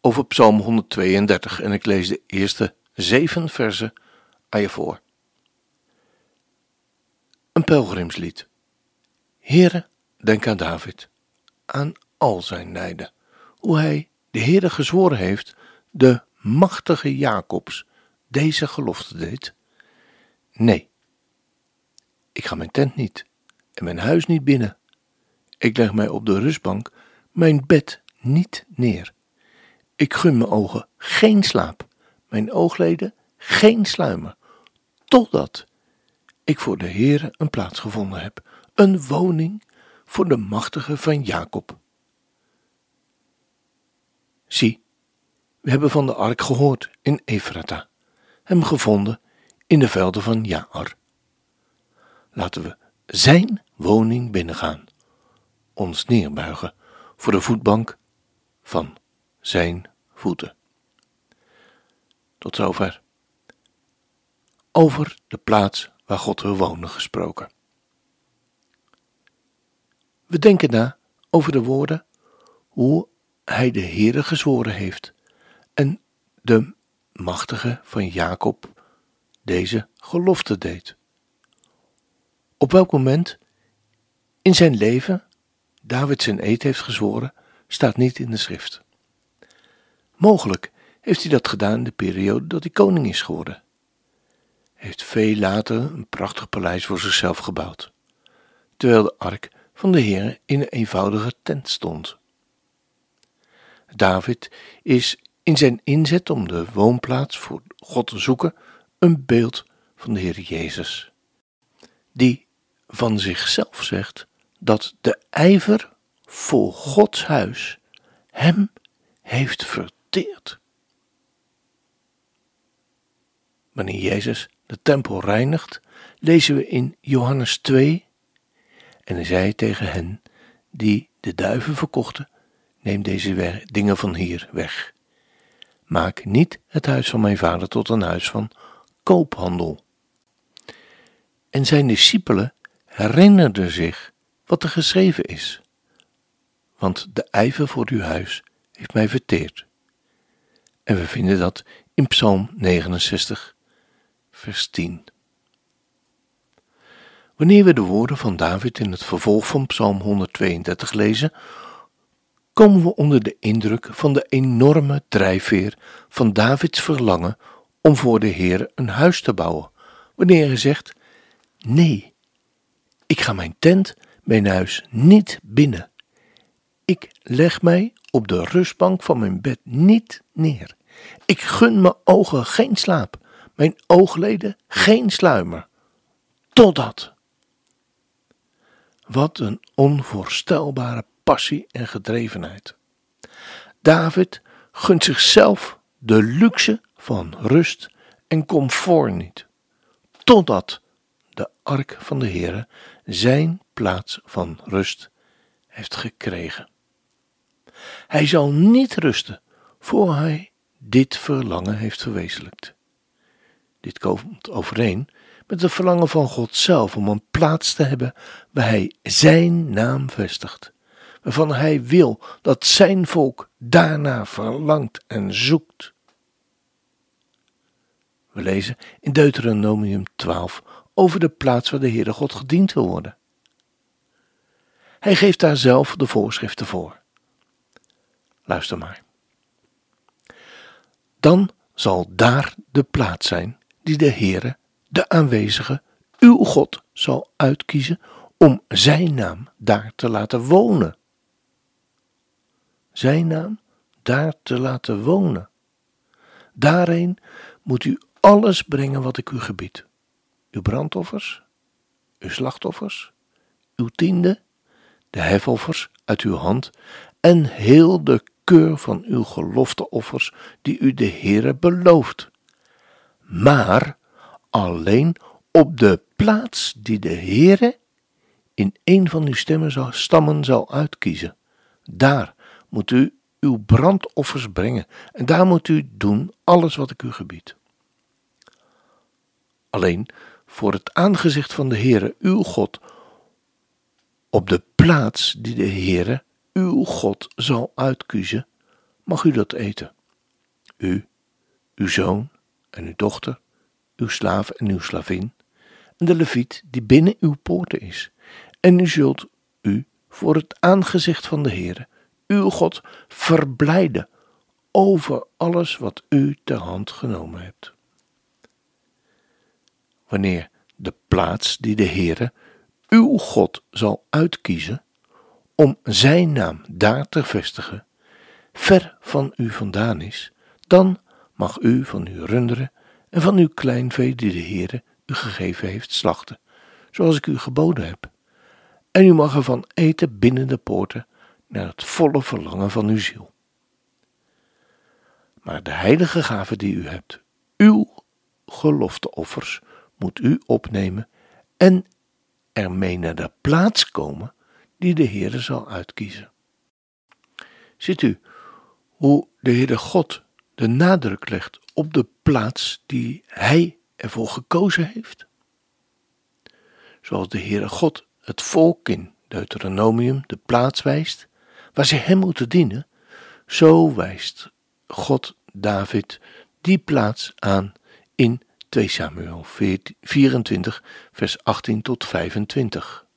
over Psalm 132 en ik lees de eerste zeven versen aan je voor. Een pelgrimslied. Heere, denk aan David, aan al zijn lijden, hoe hij, de Heere gezworen heeft, de machtige Jacobs deze gelofte deed. Nee, ik ga mijn tent niet en mijn huis niet binnen. Ik leg mij op de rustbank, mijn bed niet neer. Ik gun mijn ogen geen slaap, mijn oogleden geen sluimer, totdat ik voor de Heere een plaats gevonden heb, een woning voor de machtige van Jacob. Zie, we hebben van de ark gehoord in Efrata, hem gevonden in de velden van Jaar. Laten we zijn woning binnengaan, ons neerbuigen voor de voetbank van zijn voeten. Tot zover. Over de plaats waar God wil wonen gesproken. We denken na over de woorden hoe hij de Heere gezworen heeft en de machtige van Jacob deze gelofte deed. Op welk moment in zijn leven David zijn eed heeft gezworen, staat niet in de schrift. Mogelijk heeft hij dat gedaan in de periode dat hij koning is geworden. Hij heeft veel later een prachtig paleis voor zichzelf gebouwd, terwijl de ark van de Heer in een eenvoudige tent stond. David is in zijn inzet om de woonplaats voor God te zoeken een beeld van de Heer Jezus, die van zichzelf zegt dat de ijver voor Gods huis hem heeft Wanneer Jezus de tempel reinigt, lezen we in Johannes 2, en hij zei tegen hen die de duiven verkochten, neem deze dingen van hier weg. Maak niet het huis van mijn vader tot een huis van koophandel. En zijn discipelen herinnerden zich wat er geschreven is. Want de ijver voor uw huis heeft mij verteerd. En we vinden dat in Psalm 69, vers 10. Wanneer we de woorden van David in het vervolg van Psalm 132 lezen, komen we onder de indruk van de enorme drijfveer van Davids verlangen om voor de Heer een huis te bouwen, wanneer hij zegt: Nee, ik ga mijn tent, mijn huis niet binnen. Ik leg mij op de rustbank van mijn bed niet neer. Ik gun mijn ogen geen slaap, mijn oogleden geen sluimer. Totdat. Wat een onvoorstelbare passie en gedrevenheid. David gunt zichzelf de luxe van rust en comfort niet, totdat de ark van de Heere zijn plaats van rust heeft gekregen. Hij zal niet rusten voor hij dit verlangen heeft verwezenlijkt. Dit komt overeen met het verlangen van God zelf om een plaats te hebben waar Hij Zijn naam vestigt, waarvan Hij wil dat Zijn volk daarna verlangt en zoekt. We lezen in Deuteronomium 12 over de plaats waar de Heere God gediend wil worden. Hij geeft daar zelf de voorschriften voor. Luister maar. Dan zal daar de plaats zijn die de Heere, de aanwezige, uw God, zal uitkiezen om zijn naam daar te laten wonen. Zijn naam daar te laten wonen. Daarheen moet u alles brengen wat ik u gebied. Uw brandoffers, uw slachtoffers, uw tiende, de hefoffers uit uw hand en heel de keur van uw gelofteoffers die u de Heere belooft, maar alleen op de plaats die de Heere in een van uw stemmen zal, stammen zal uitkiezen. Daar moet u uw brandoffers brengen en daar moet u doen alles wat ik u gebied. Alleen voor het aangezicht van de Heere uw God op de plaats die de Heere uw God zal uitkiezen, mag u dat eten. U, uw zoon en uw dochter, uw slaaf en uw slavin, en de leviet die binnen uw poorten is. En u zult u voor het aangezicht van de Heere, uw God, verblijden over alles wat u ter hand genomen hebt. Wanneer de plaats die de Heere, uw God, zal uitkiezen, om zijn naam daar te vestigen, ver van u vandaan is, dan mag u van uw runderen en van uw kleinvee die de Heere u gegeven heeft slachten, zoals ik u geboden heb. En u mag ervan eten binnen de poorten, naar het volle verlangen van uw ziel. Maar de heilige gave die u hebt, uw gelofteoffers, moet u opnemen en ermee naar de plaats komen die de Heere zal uitkiezen. Ziet u hoe de Heere God de nadruk legt op de plaats die Hij ervoor gekozen heeft? Zoals de Heere God het volk in Deuteronomium de plaats wijst waar ze Hem moeten dienen, zo wijst God David die plaats aan in 2 Samuel 24, vers 18 tot 25.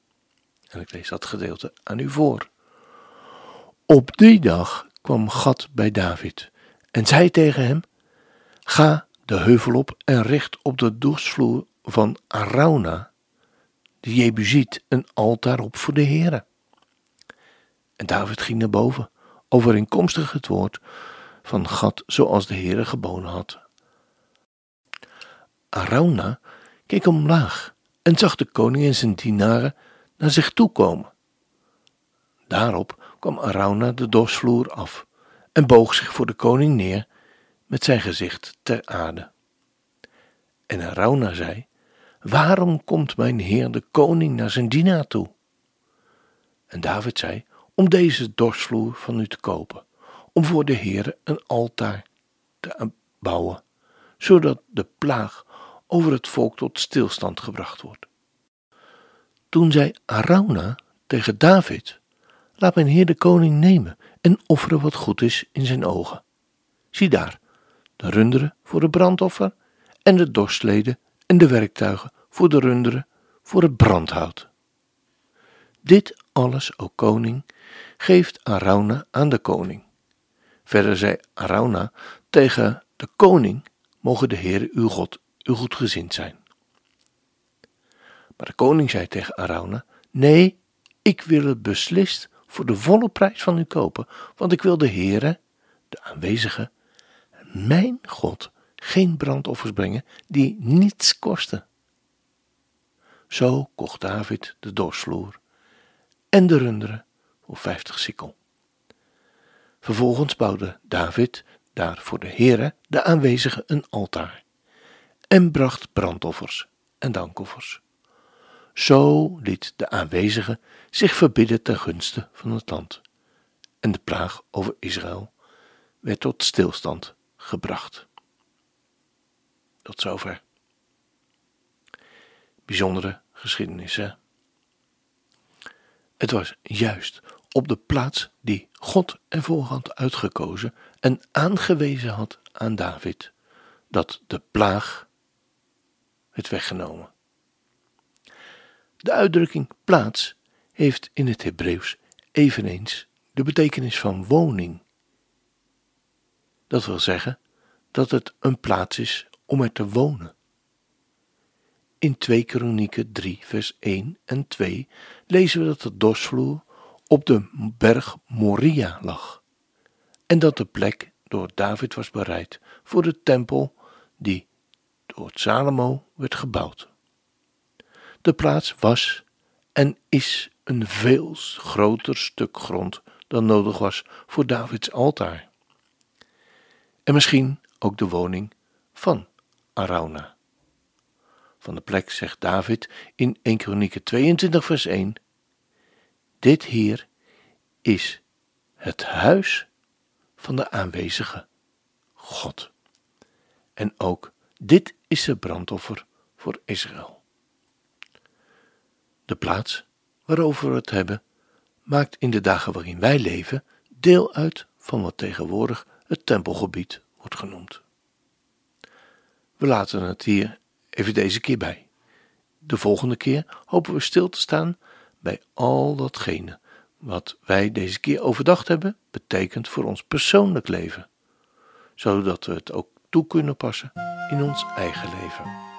En ik lees dat gedeelte aan u voor. Op die dag kwam Gad bij David en zei tegen hem: Ga de heuvel op en richt op de dorsvloer van Arauna, de Jebusiet, een altaar op voor de Heere. En David ging naar boven, overeenkomstig het woord van Gad, zoals de Heere geboden had. Arauna keek omlaag en zag de koning en zijn dienaren naar zich toe komen. Daarop kwam Arauna de dorsvloer af en boog zich voor de koning neer met zijn gezicht ter aarde. En Arauna zei: Waarom komt mijn heer de koning naar zijn dienaar toe? En David zei: Om deze dorsvloer van u te kopen, om voor de Heer een altaar te bouwen, zodat de plaag over het volk tot stilstand gebracht wordt. Toen zei Arauna tegen David: Laat mijn heer de koning nemen en offeren wat goed is in zijn ogen. Zie daar, de runderen voor het brandoffer en de dorstleden en de werktuigen voor de runderen voor het brandhout. Dit alles, o koning, geeft Arauna aan de koning. Verder zei Arauna tegen de koning: Mogen de Heer uw God u goedgezind zijn. Maar de koning zei tegen Arauna: Nee, ik wil het beslist voor de volle prijs van u kopen, want ik wil de Heere, de aanwezige, mijn God, geen brandoffers brengen die niets kosten. Zo kocht David de dorsvloer en de runderen voor vijftig sikkel. Vervolgens bouwde David daar voor de Heere, de aanwezige, een altaar en bracht brandoffers en dankoffers. Zo liet de aanwezige zich verbidden ten gunste van het land. En de plaag over Israël werd tot stilstand gebracht. Tot zover. Bijzondere geschiedenissen. Het was juist op de plaats die God ervoor had uitgekozen en aangewezen had aan David, dat de plaag werd weggenomen. De uitdrukking plaats heeft in het Hebreeuws eveneens de betekenis van woning. Dat wil zeggen dat het een plaats is om er te wonen. In 2 Kronieken 3 vers 1 en 2 lezen we dat de dorsvloer op de berg Moria lag en dat de plek door David was bereid voor de tempel die door Salomo werd gebouwd. De plaats was en is een veel groter stuk grond dan nodig was voor Davids altaar. En misschien ook de woning van Arauna. Van de plek zegt David in 1 Kronieken 22 vers 1 Dit hier is het huis van de aanwezige God. En ook dit is het brandoffer voor Israël. De plaats waarover we het hebben maakt in de dagen waarin wij leven deel uit van wat tegenwoordig het tempelgebied wordt genoemd. We laten het hier even deze keer bij. De volgende keer hopen we stil te staan bij al datgene wat wij deze keer overdacht hebben, betekent voor ons persoonlijk leven, zodat we het ook toe kunnen passen in ons eigen leven.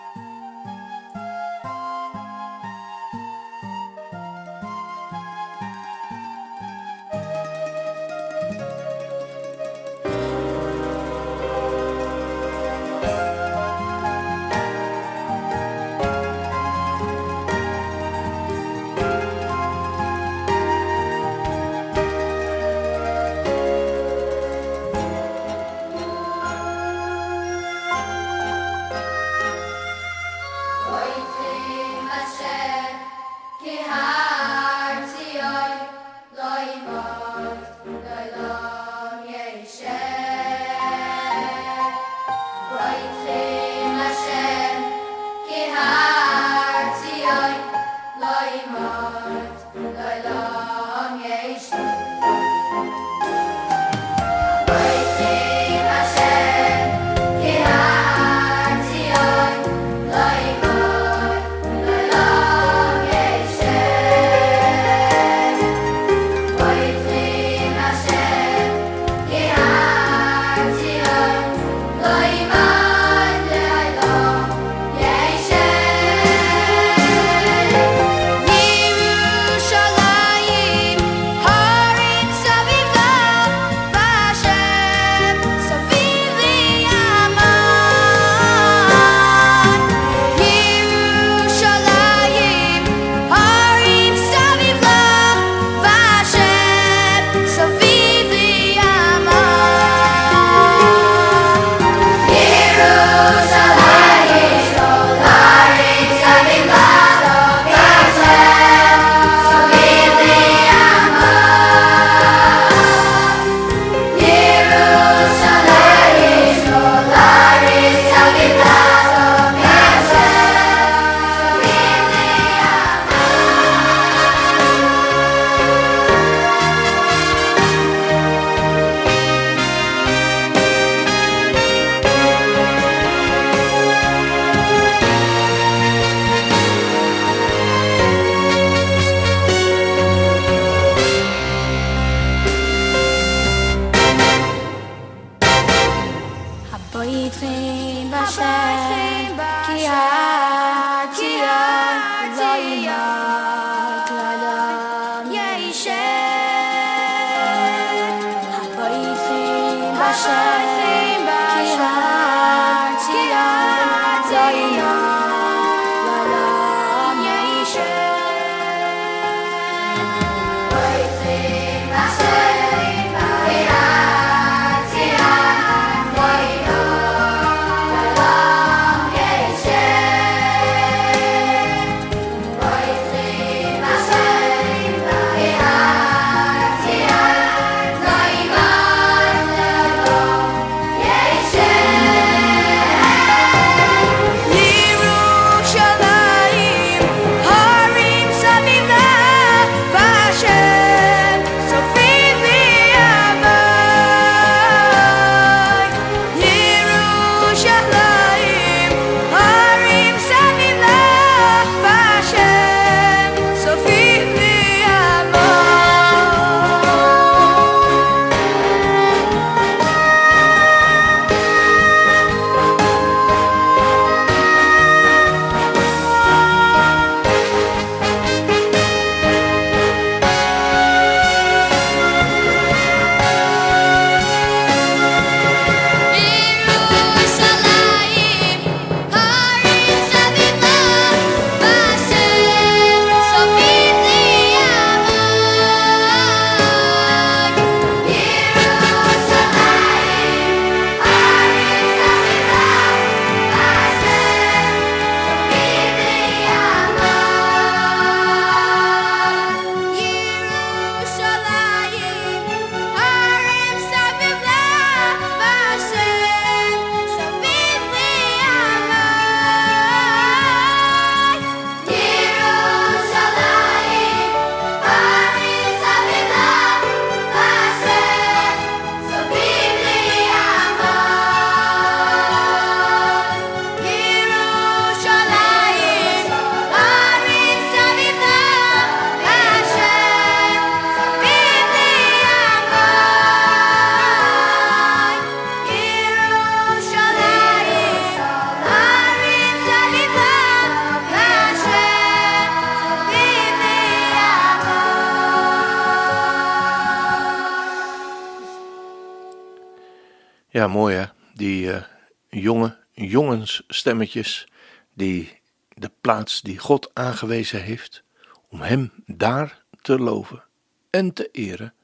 Ja, mooi hè. Die uh, jonge jongensstemmetjes die de plaats die God aangewezen heeft om Hem daar te loven en te eren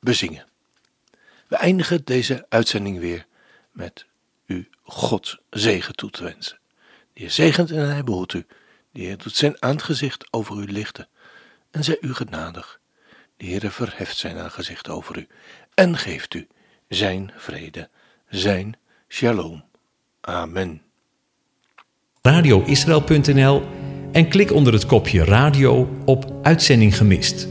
bezingen. We eindigen deze uitzending weer met u Gods zegen toe te wensen. Die Heer zegent en hij behoedt u. Die Heer doet zijn aangezicht over u lichten en zij u genadig. De Heer verheft zijn aangezicht over u en geeft u zijn vrede, zijn shalom. Amen. Radioisrael.nl en klik onder het kopje radio op Uitzending gemist.